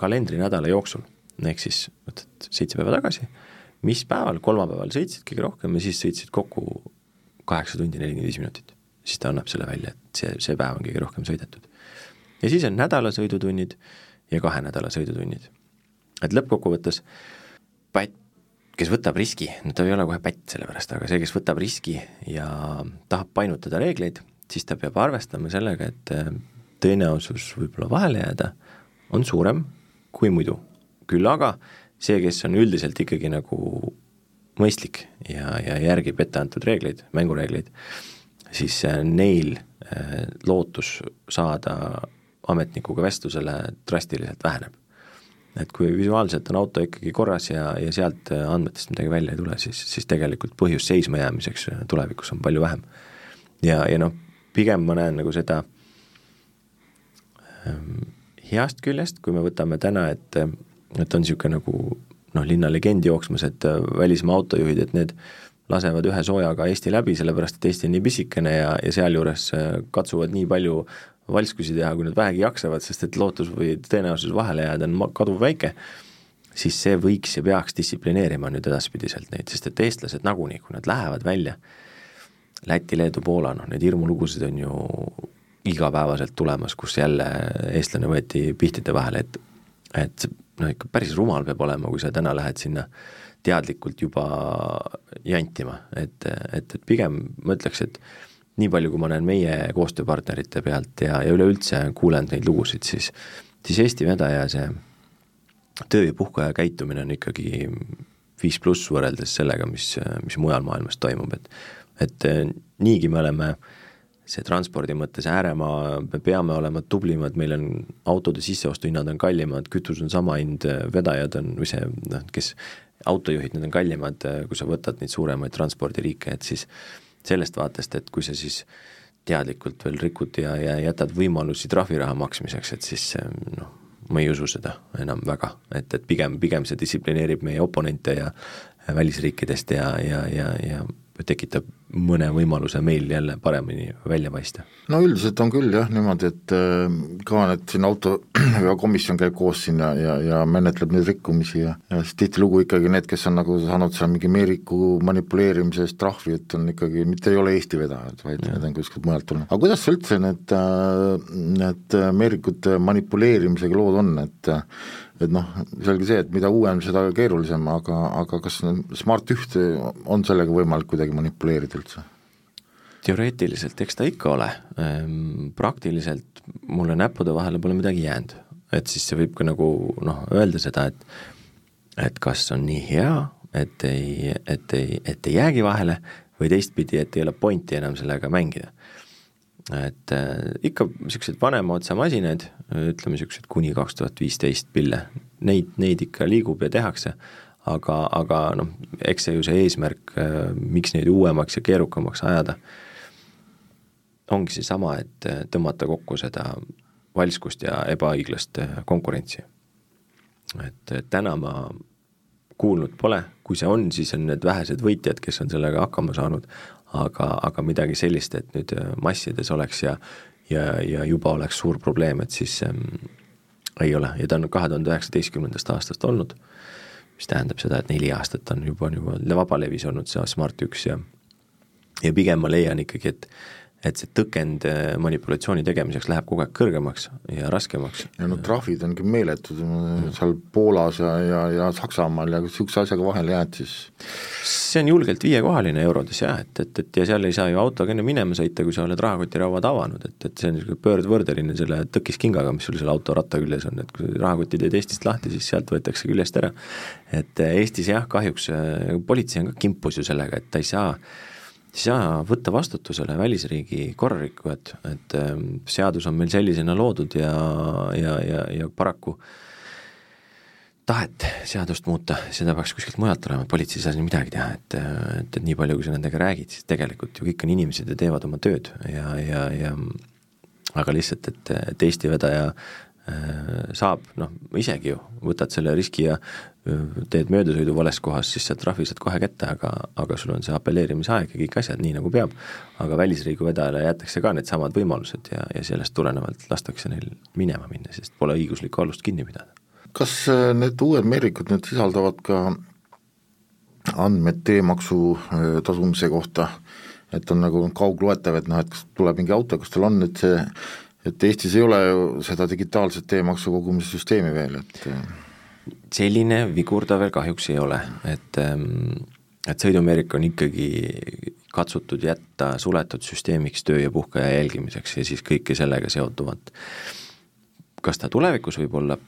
kalendrinädala jooksul, ehk siis võtad seitse päeva tagasi, mis päeval, kolmapäeval sõitsid kõige rohkem ja siis sõitsid kokku kaheksa tundi nelikümmend viis minutit. siis ta annab selle välja, et see, see päev on kõige rohkem sõidetud. ja siis on nädala sõidutunnid ja kahe nädala sõidutunnid. et lõppkokkuvõttes pätt, kes võtab riski, no ta ei ole kohe pätt sellepärast, aga see, kes võtab riski ja tahab painutada reegleid, siis ta peab arvestama sellega, et tõenäosus võib-olla vahele jääda on suurem kui muidu. küll aga see, kes on üldiselt ikkagi nagu mõistlik ja, ja järgib ette antud reegleid, mängureegleid, siis äh, neil äh, lootus saada ametnikuga vestlusele drastiliselt väheneb. Et kui visuaalselt on auto ikkagi korras ja, ja sealt andmetest midagi välja ei tule, siis, siis tegelikult põhjus seismajäämiseks tulevikus on palju vähem. ja, ja noh, pigem ma näen nagu seda äh, Ehm, heast küljest, kui me võtame täna, et, et on niisugune nagu noh, linnalegend jooksmas, et välismaa autojuhid, et need lasevad ühe soojaga Eesti läbi, sellepärast et Eesti on nii pisikene ja, ja sealjuures katsuvad nii palju valskusi teha, kui nad vähegi jaksavad, sest et lootus või tõenäosus vahele jääda on kaduvväike, siis see võiks ja peaks distsiplineerima nüüd edaspidiselt neid, sest et eestlased nagunii, kui nad lähevad välja, Läti, Leedu, Poola, noh neid hirmulugusid on ju igapäevaselt tulemas, kus jälle eestlane võeti pihtide vahele, et et no ikka päris rumal peab olema, kui sa täna lähed sinna teadlikult juba jantima, et, et, et pigem ma ütleks, et nii palju, kui ma näen meie koostööpartnerite pealt ja, ja üleüldse kuulen neid lugusid, siis siis Eesti vedaja see töö ja puhkeaja käitumine on ikkagi viis pluss võrreldes sellega, mis, mis mujal maailmas toimub, et et niigi me oleme äh, see transpordi mõttes ääremaa, me peame olema tublimad, meil on autode sisseostuhinnad on kallimad, kütus on sama hind, vedajad on, või see noh, kes, autojuhid, need on kallimad, kui sa võtad neid suuremaid transpordiriike, et siis sellest vaatest, et kui sa siis teadlikult veel rikud ja, ja jätad võimalusi trahviraha maksmiseks, et siis noh, ma ei usu seda enam väga, et, et pigem, pigem see distsiplineerib meie oponente ja välisriikidest ja, ja, ja, ja tekitab mõne võimaluse meil jälle paremini välja paista? no üldiselt on küll jah niimoodi, et äh, ka need siin autoveokomisjon <clears throat> käib koos siin ja, ja, ja menetleb neid rikkumisi ja, ja siis tihtilugu ikkagi need, kes on nagu saanud seal mingi meeriku manipuleerimise eest trahvi, et on ikkagi, mitte ei ole Eesti vedajad, vaid ja. need on kuskilt mujalt tulnud. aga kuidas üldse need, äh, need meerikute manipuleerimisega lood on, et et noh, selge see, et mida uuem, seda keerulisem, aga, aga kas Smart ühte on sellega võimalik kuidagi manipuleerida üldse? teoreetiliselt, eks ta ikka ole, ehm, praktiliselt mulle näppude vahele pole midagi jäänud, et siis see võib ka nagu noh, öelda seda, et et kas on nii hea, et ei, et ei, et ei jäägi vahele või teistpidi, et ei ole pointi enam sellega mängida et äh, ikka niisugused vanema otsa masinaid, ütleme niisugused kuni kaks tuhat viisteist pille, neid, neid ikka liigub ja tehakse, aga, aga noh, eks see ju see eesmärk, äh, miks neid uuemaks ja keerukamaks ajada, ongi seesama, et äh, tõmmata kokku seda valskust ja ebaõiglast konkurentsi. et täna ma kuulnud pole, kui see on, siis on need vähesed võitjad, kes on sellega hakkama saanud, aga, aga midagi sellist, et nüüd äh, massides oleks ja ja, ja juba oleks suur probleem, et siis ähm, ei ole. Ja ta on kahe tuhande üheksateistkümnendast aastast olnud, mis tähendab seda, et neli aastat on juba, juba vabalevis olnud see Smart üks ja ja pigem ma leian ikkagi, et et see tõkend äh, manipulatsiooni tegemiseks läheb kogu aeg kõrgemaks ja raskemaks. ja no trahvid ongi meeletud mm. seal Poolas ja, ja, ja Saksamaal ja kui niisuguse asjaga vahele jääd, siis see on julgelt viiekohaline eurodes jah, et, et, et ja seal ei saa ju autoga enne minema sõita, kui sa oled rahakotirauad avanud, et, et see on niisugune pöördvõrdeline selle tõkiskingaga, mis sul seal auto ratta küljes on, et kui rahakoti teed Eestist lahti, siis sealt võetakse küljest ära. et äh, Eestis jah, kahjuks äh, politsei on ka kimpus ju sellega, et ta ei saa ei saa võtta vastutusele välisriigi korrarikkujat, et ähm, seadus on meil sellisena loodud ja, ja, ja, ja paraku tahet seadust muuta, seda peaks kuskilt mujalt tulema, politsei ei saa siin midagi teha, et, et, et nii palju, kui sa nendega räägid, siis tegelikult ju kõik on inimesed ja teevad oma tööd ja, ja, ja aga lihtsalt, et, et Eesti vedaja saab, noh, isegi ju võtad selle riski ja teed möödasõidu vales kohas, siis saad trahvi saad kohe kätte, aga, aga sul on see apelleerimisaeg ja kõik asjad nii, nagu peab. aga välisriigi vedajale jäetakse ka needsamad võimalused ja, ja sellest tulenevalt lastakse neil minema minna, sest pole õiguslikku alust kinni pidada. kas äh, need uued meerikud nüüd sisaldavad ka andmed teemaksu äh, tasumise kohta, et on nagu kaugloetav, et noh, et tuleb mingi auto, kas tal on nüüd see, et Eestis ei ole ju seda digitaalset teemaksu kogumise süsteemi veel, et äh, selline vigur ta veel kahjuks ei ole, et ähm, et sõidumeerik on ikkagi katsutud jätta suletud süsteemiks töö ja puhkeaja jälgimiseks ja siis kõike sellega seotuvat. kas ta tulevikus võib olla,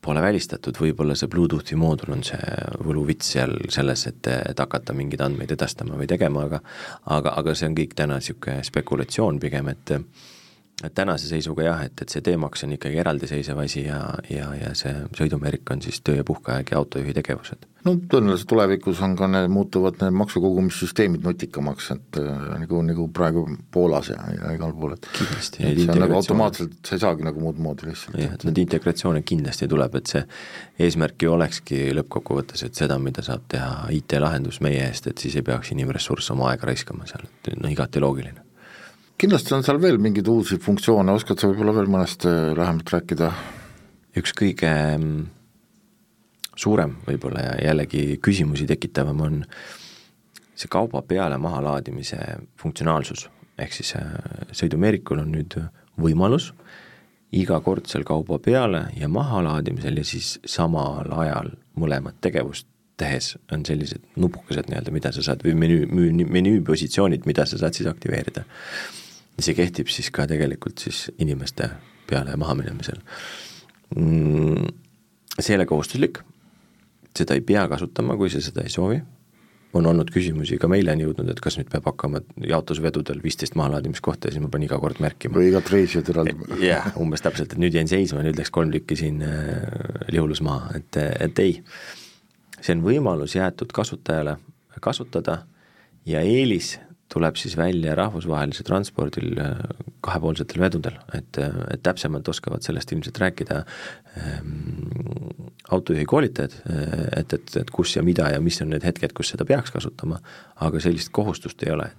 pole välistatud, võib-olla see Bluetoothi moodul on see võluvits seal selles, et, et hakata mingeid andmeid edastama või tegema, aga aga, aga see on kõik täna niisugune spekulatsioon pigem, et et tänase seisuga jah, et, et see teemaks on ikkagi eraldiseisev asi ja, ja, ja see sõidumeerik on siis töö- ja puhkeaeg ja autojuhi tegevused. no tõenäoliselt tulevikus on ka need, muutuvad need maksukogumissüsteemid nutikamaks, et äh, nagu, nagu praegu Poolas ja, ja igal pool, et kindlasti. see on nagu automaatselt, sa ei saagi nagu muud moodi lihtsalt. jah, et neid integratsioone kindlasti tuleb, et see eesmärk ju olekski lõppkokkuvõttes, et seda, mida saab teha IT-lahendus meie eest, et siis ei peaks inimressurss oma aega raiskama seal, et no igati loogiline kindlasti on seal veel mingeid uusi funktsioone, oskad sa võib-olla veel mõnest äh, lähemalt rääkida? üks kõige mm, suurem võib-olla ja jällegi küsimusi tekitavam on see kauba peale mahalaadimise funktsionaalsus, ehk siis äh, sõidumeerikul on nüüd võimalus igakordsel kauba peale ja mahalaadimisel ja siis samal ajal mõlemat tegevust tehes on sellised nupukesed nii-öelda, mida sa saad, või menüü, menüü, menüüpositsioonid, mida sa saad siis aktiveerida see kehtib siis ka tegelikult siis inimeste peale mahaminemisel mm,. see ei ole kohustuslik, seda ei pea kasutama, kui sa seda ei soovi, on olnud küsimusi, ka meile on jõudnud, et kas nüüd peab hakkama jaotusvedudel viisteist mahalaadimiskohta ja siis ma pean iga kord märkima. või igat reisijat eraldi. jah, umbes täpselt, et nüüd jäin seisma, nüüd läks kolm tükki siin äh, Lihulus maha, et, et ei. see on võimalus jäetud kasutajale kasutada ja eelis tuleb siis välja rahvusvahelisel transpordil äh, kahepoolsetel vedudel, et, äh, et täpsemalt oskavad sellest ilmselt rääkida ähm, autojuhi koolitajad, äh, et, et, et kus ja mida ja mis on need hetked, kus seda peaks kasutama, aga sellist kohustust ei ole.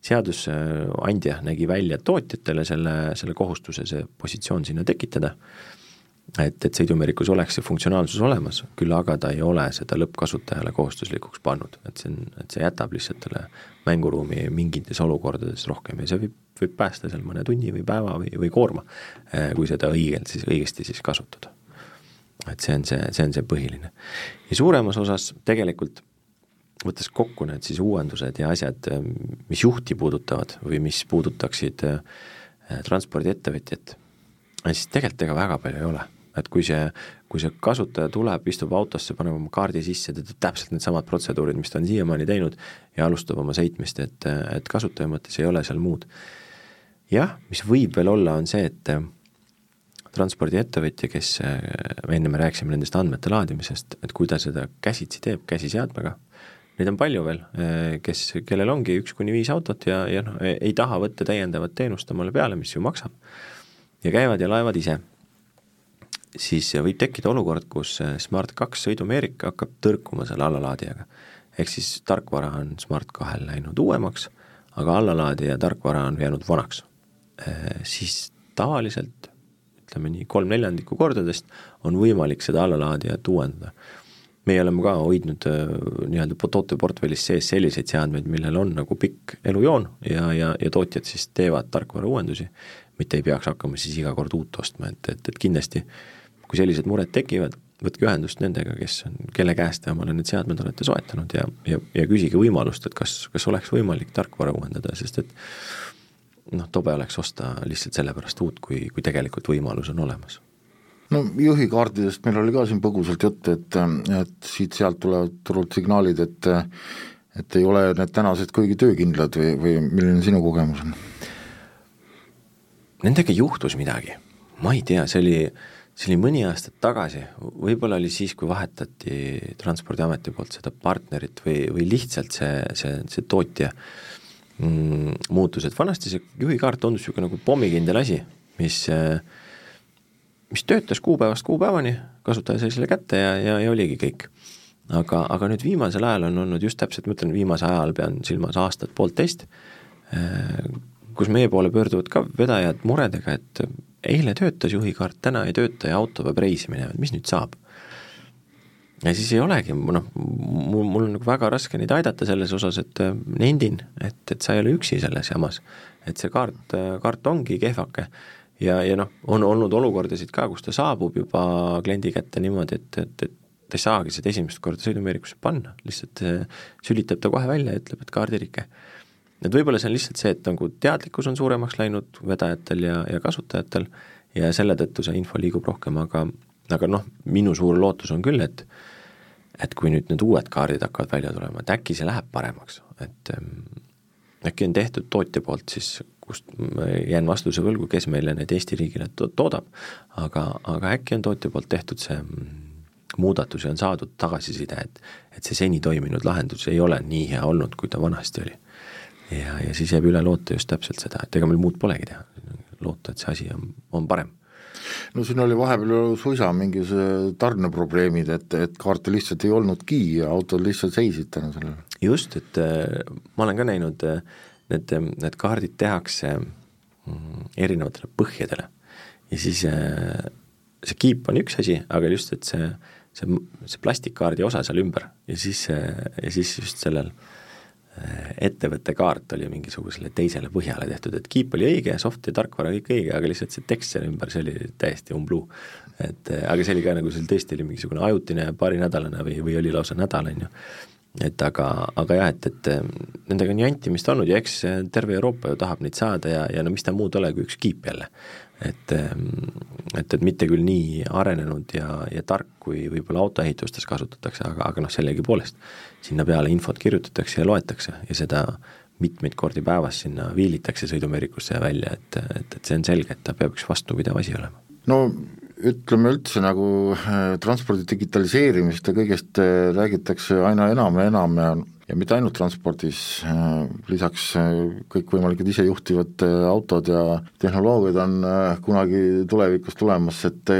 seadusandja nägi välja tootjatele selle, selle kohustuse, see positsioon sinna tekitada et, et sõidumeerikus oleks see funktsionaalsus olemas, küll aga ta ei ole seda lõppkasutajale kohustuslikuks pannud, et see on, et see jätab lihtsalt talle mänguruumi mingites olukordades rohkem ja see võib, võib päästa seal mõne tunni või päeva või, või koorma, eh, kui seda õigelt siis, õigesti siis kasutada. et see on see, see on see põhiline. ja suuremas osas tegelikult võttes kokku need siis uuendused ja asjad, mis juhti puudutavad või mis puudutaksid eh, transpordiettevõtjat, siis tegelikult ega väga palju ei ole et kui see, kui see kasutaja tuleb, istub autosse, paneb oma kaardi sisse, ta teeb täpselt needsamad protseduurid, mis ta on siiamaani teinud ja alustab oma sõitmist, et, et kasutaja mõttes ei ole seal muud. jah, mis võib veel olla, on see, et transpordiettevõtja, kes, enne me rääkisime nendest andmete laadimisest, et kui ta seda käsitsi teeb, käsiseadmega, neid on palju veel, kes, kellel ongi üks kuni viis autot ja, ja noh, ei taha võtta täiendavat teenust omale peale, mis ju maksab. ja käivad ja laevad ise siis võib tekkida olukord, kus Smart2 sõidumeerik hakkab tõrkuma selle allalaadijaga. ehk siis tarkvara on Smart2-l läinud uuemaks, aga allalaadija tarkvara on jäänud vanaks. Äh, siis tavaliselt ütleme nii, kolm neljandikku kordadest on võimalik seda allalaadijat uuendada. meie oleme ka hoidnud äh, nii-öelda tooteportfellis sees selliseid seadmeid, millel on nagu pikk elujoon ja, ja, ja tootjad siis teevad tarkvara uuendusi, mitte ei peaks hakkama siis iga kord uut ostma, et, et, et kindlasti kui sellised mured tekivad, võtke ühendust nendega, kes on, kelle käest te omale need seadmed olete soetanud ja, ja, ja küsige võimalust, et kas, kas oleks võimalik tarkvara uuendada, sest et noh, tobe oleks osta lihtsalt sellepärast uut, kui, kui tegelikult võimalus on olemas no juhikaardidest meil oli ka siin põgusalt juttu, et, et siit-sealt tulevad turult signaalid, et et ei ole need tänased kuigi töökindlad või, või milline sinu kogemus on? Nendega juhtus midagi, ma ei tea, see oli, see oli mõni aasta tagasi, võib-olla oli siis, kui vahetati Transpordiameti poolt seda partnerit või, või lihtsalt see, see, see tootja mm, muutus, et vanasti see juhikaart tundus niisugune nagu pommikindel asi, mis mis töötas kuupäevast kuupäevani, kasutaja sai selle kätte ja, ja, ja oligi kõik. aga, aga nüüd viimasel ajal on olnud just täpselt, ma ütlen viimase ajal pean silmas aastat poolteist, äh, kus meie poole pöörduvad ka vedajad muredega, et eile töötas juhikaart, täna ei tööta ja auto peab reisi minema, et mis nüüd saab? ja siis ei olegi, noh, mul, mul on nagu väga raske neid aidata selles osas, et äh, nendin, et, et sa ei ole üksi selles jamas. et see kaart, kaart ongi kehvake ja, ja noh, on olnud olukordasid ka, kus ta saabub juba kliendi kätte niimoodi, et, et, et ta ei saagi seda esimest korda sõidumeerikusse panna, lihtsalt äh, sülitab ta kohe välja ja ütleb, et kaardirike. Et võib-olla see on lihtsalt see, et nagu teadlikkus on suuremaks läinud vedajatel ja, ja kasutajatel ja selle tõttu see info liigub rohkem, aga aga noh, minu suur lootus on küll, et et kui nüüd need uued kaardid hakkavad välja tulema, et äkki see läheb paremaks, et ähm, äkki on tehtud tootja poolt siis kust ma jään vastuse võlgu, kes meile neid Eesti riigile to toodab, aga, aga äkki on tootja poolt tehtud see muudatus ja on saadud tagasiside, et et see seni toiminud lahendus ei ole nii hea olnud, kui ta vanasti oli. Ja, ja siis jääb üle loota just täpselt seda, et ega meil muud polegi teha, loota, et see asi on, on parem. No siin oli vahepeal suisa mingisugused tarneprobleemid, et, et kaarte lihtsalt ei olnudki ja autod lihtsalt seisid tänu sellele. just, et äh, ma olen ka näinud äh, need, need kaardid tehakse mm, erinevatele põhjadele. Ja siis äh, see kiip on üks asi, aga just, et see, see, see plastikkaardi osa seal ümber. Ja siis, äh, ja siis just sellel äh, ettevõtte kaart oli mingisugusele teisele põhjale tehtud, et kiip oli õige, soft ja tarkvara kõik õige, aga lihtsalt see tekst seal ümber, see oli täiesti umbluu. et aga see oli ka nagu seal tõesti oli mingisugune ajutine paarinädalane või, või oli lausa nädal, on ju et aga, aga jah, et, et nendega on jantimist olnud ja eks terve Euroopa ju tahab neid saada ja, ja no mis ta muud ole kui üks kiip jälle. et, et, et mitte küll nii arenenud ja, ja tark, kui võib-olla autoehitustes kasutatakse, aga, aga noh, sellegipoolest sinna peale infot kirjutatakse ja loetakse ja seda mitmeid kordi päevas sinna viilitakse sõidumeerikusse ja välja, et, et, et see on selge, et ta peab üks vastupidav asi olema. no ütleme üldse nagu äh, transpordi digitaliseerimist ja kõigest äh, räägitakse aina enam ja enam ja ja mitte ainult transpordis, äh, lisaks kõikvõimalikud isejuhtivad autod ja tehnoloogiad on kunagi tulevikus tulemas, et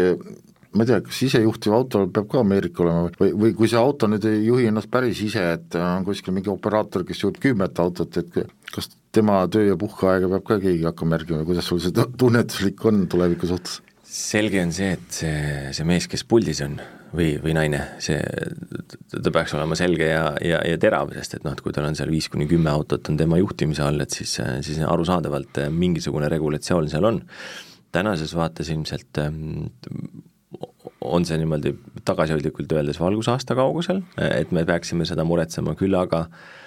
ma ei tea, kas isejuhtiv auto peab ka Ameerika olema või, või kui see auto nüüd ei juhi ennast päris ise, et on kuskil mingi operaator, kes juhib kümmet autot, et kas tema töö- ja puhkeaega peab ka keegi hakkama järgima, kuidas sul see tunnetuslik on tuleviku suhtes? Selge on see, et see, see mees, kes puldis on või, või naine, see, ta peaks olema selge ja, ja, ja terav, sest et noh, et kui tal on seal viis kuni kümme autot on tema juhtimise all, et siis, siis arusaadavalt mingisugune regulatsioon seal on. tänases vaates ilmselt ähm, on see niimoodi tagasihoidlikult öeldes valgusaasta kaugusel, et me peaksime seda muretsema, küll aga äh,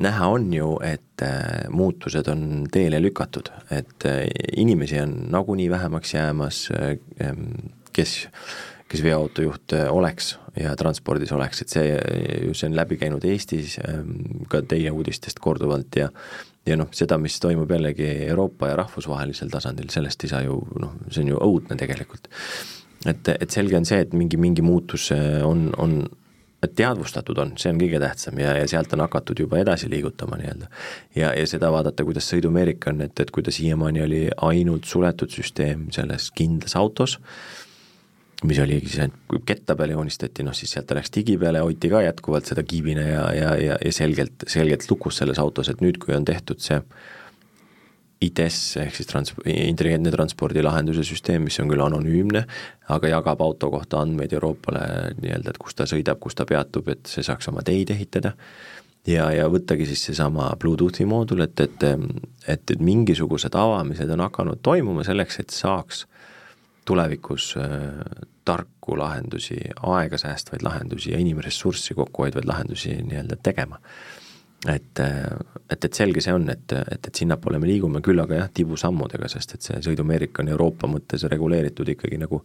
näha on ju, et äh, muutused on teele lükatud, et äh, inimesi on nagunii vähemaks jäämas, äh, kes, kes veoautojuht oleks ja transpordis oleks, et see, see on läbi käinud Eestis ka teie uudistest korduvalt ja ja noh, seda, mis toimub jällegi Euroopa ja rahvusvahelisel tasandil, sellest ei saa ju noh, see on ju õudne tegelikult. et, et selge on see, et mingi, mingi muutus on, on teadvustatud on, see on kõige tähtsam ja, ja sealt on hakatud juba edasi liigutama nii-öelda. ja, ja seda vaadata, kuidas sõidumeerik on, et, et kui ta siiamaani oli ainult suletud süsteem selles kindlas autos, mis oligi siis ainult ketta peale joonistati, noh siis sealt ta läks digi peale, hoiti ka jätkuvalt seda kiibina ja, ja, ja, ja selgelt, selgelt lukus selles autos, et nüüd, kui on tehtud see ITS ehk siis trans-, intelligentne transpordilahenduse süsteem, mis on küll anonüümne, aga jagab auto kohta andmeid Euroopale nii-öelda, et kus ta sõidab, kus ta peatub, et see saaks oma teid ehitada. ja, ja võttagi siis seesama Bluetoothi moodul, et, et, et, et mingisugused avamised on hakanud toimuma selleks, et saaks tulevikus äh, tarku lahendusi, aega säästvaid lahendusi ja inimressurssi kokku hoidvaid lahendusi nii-öelda tegema et, et, et selge see on, et, et, et sinnapoole me liigume, küll aga jah, tibusammudega, sest et see sõidumeerik on Euroopa mõttes reguleeritud ikkagi nagu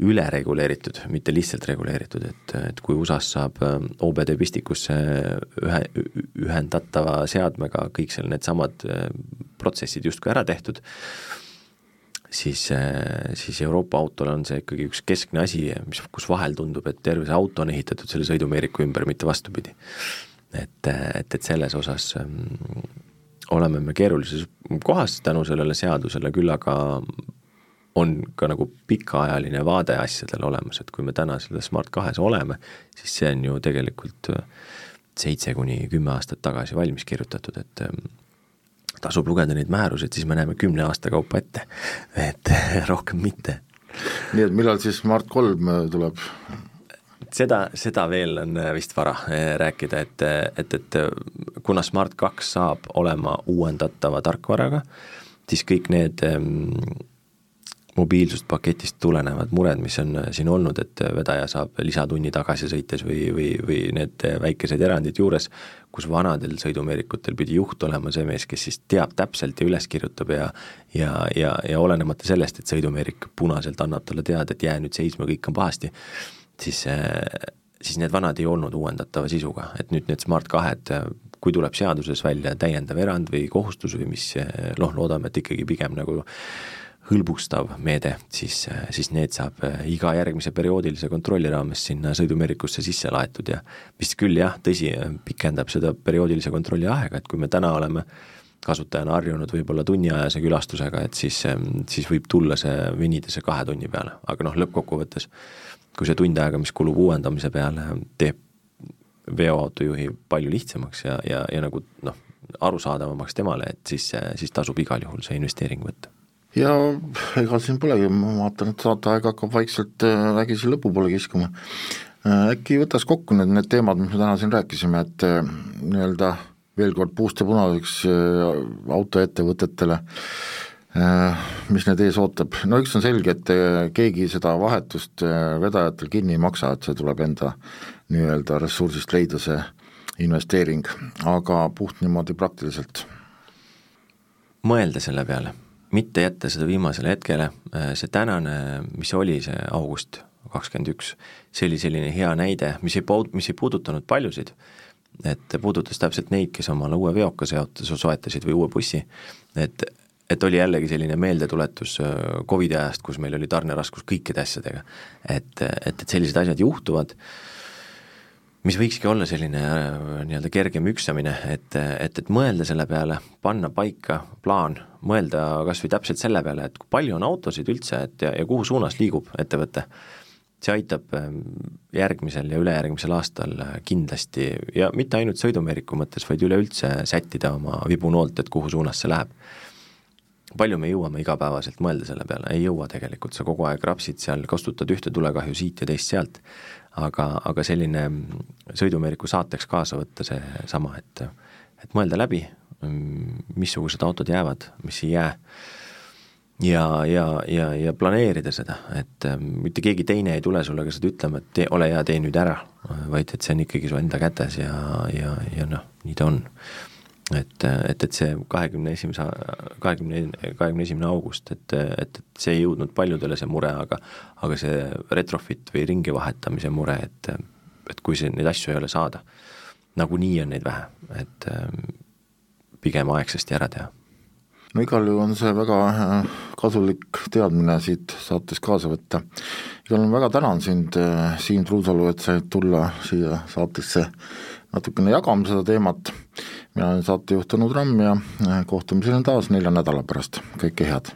ülereguleeritud, mitte lihtsalt reguleeritud, et, et kui USA-s saab ähm, OBD pistikusse ühe, ühendatava seadmega kõik seal needsamad äh, protsessid justkui ära tehtud, siis, äh, siis Euroopa autol on see ikkagi üks keskne asi, mis, kus vahel tundub, et terve see auto on ehitatud selle sõidumeeriku ümber, mitte vastupidi et, et, et selles osas ähm, oleme me keerulises kohas tänu sellele seadusele, küll aga on ka nagu pikaajaline vaade asjadele olemas, et kui me täna selle Smart kahes oleme, siis see on ju tegelikult äh, seitse kuni kümme aastat tagasi valmis kirjutatud, et ähm, tasub lugeda neid määruseid, siis me näeme kümne aasta kaupa ette, et <laughs> rohkem mitte. nii et millal siis Smart kolm tuleb? Seda, seda veel on äh, vist vara äh, rääkida, et, et, et kuna Smart kaks saab olema uuendatava tarkvaraga, siis kõik need ähm, mobiilsust paketist tulenevad mured, mis on äh, siin olnud, et vedaja saab lisatunni tagasi sõites või, või, või need väikesed erandid juures, kus vanadel sõidumeerikutel pidi juht olema see mees, kes siis teab täpselt ja üles kirjutab ja ja, ja, ja olenemata sellest, et sõidumeerik punaselt annab talle teada, et jää nüüd seisma, kõik on pahasti siis, äh, siis need vanad ei olnud uuendatava sisuga, et nüüd need Smart kahed, kui tuleb seaduses välja täiendav erand või kohustus või mis äh, noh, loodame, et ikkagi pigem nagu hõlbustav meede, siis, äh, siis need saab iga järgmise perioodilise kontrolli raames sinna sõidumeerikusse sisse laetud. Ja mis küll jah, tõsi, pikendab seda perioodilise kontrolli aega, et kui me täna oleme kasutajana harjunud võib-olla tunniajase külastusega, et siis, siis võib tulla see, venida see kahe tunni peale, aga noh, lõppkokkuvõttes kui see tund aega, mis kulub uuendamise peale, teeb veoautojuhi palju lihtsamaks ja, ja, ja nagu noh, arusaadavamaks temale, et siis, siis tasub igal juhul see investeering võtta. ja ega siin polegi, ma vaatan, et saateaeg hakkab vaikselt äh, vägisi lõpupoole kiskuma. Äh, äkki võtaks kokku nüüd need teemad, mis me täna siin rääkisime, et äh, nii-öelda veel kord puust ja punaseks autoettevõtetele Äh, mis need ees ootab, no üks on selge, et äh, keegi seda vahetust äh, vedajatel kinni ei maksa, et see tuleb enda nii-öelda ressursist leida, see investeering, aga puht niimoodi praktiliselt. mõelda selle peale, mitte jätta seda viimasele hetkele, see tänane, mis oli see august kakskümmend üks, see oli selline hea näide, mis ei puud-, mis ei puudutanud paljusid, et puudutas täpselt neid, kes omale uue veoka seot-, soetasid või uue bussi, et et oli jällegi selline meeldetuletus äh, Covidi ajast, kus meil oli tarneraskus kõikide asjadega. et, et, et sellised asjad juhtuvad, mis võikski olla selline äh, nii-öelda kergem üksamine, et, et, et mõelda selle peale, panna paika plaan, mõelda kas või täpselt selle peale, et kui palju on autosid üldse, et ja, ja kuhu suunas liigub ettevõte. see aitab ähm, järgmisel ja ülejärgmisel aastal äh, kindlasti ja mitte ainult sõidumeeriku mõttes, vaid üleüldse sättida oma vibunoolt, et kuhu suunas see läheb palju me jõuame igapäevaselt mõelda selle peale, ei jõua tegelikult, sa kogu aeg rapsid seal, kostutad ühte tulekahju siit ja teist sealt, aga, aga selline sõidumeeriku saateks kaasa võtta seesama, et et mõelda läbi, missugused autod jäävad, mis ei jää, ja, ja, ja, ja planeerida seda, et mitte keegi teine ei tule sulle ka seda ütlema, et tee, ole hea, tee nüüd ära, vaid et see on ikkagi su enda kätes ja, ja, ja noh, nii ta on et, et, et see kahekümne esimese, kahekümne, kahekümne esimene august, et, et, et see ei jõudnud paljudele, see mure, aga aga see retrofit või ringi vahetamise mure, et et kui see, neid asju ei ole saada, nagunii on neid vähe, et pigem aegsasti ära teha. no igal juhul on see väga äh, kasulik teadmine siit saates kaasa võtta. igal juhul väga tänan sind, äh, Siim Truusalu, et said tulla siia saatesse natukene jagama seda teemat, mina olen saatejuht Tõnu Tramm ja äh, kohtumiseni taas nelja nädala pärast, kõike head!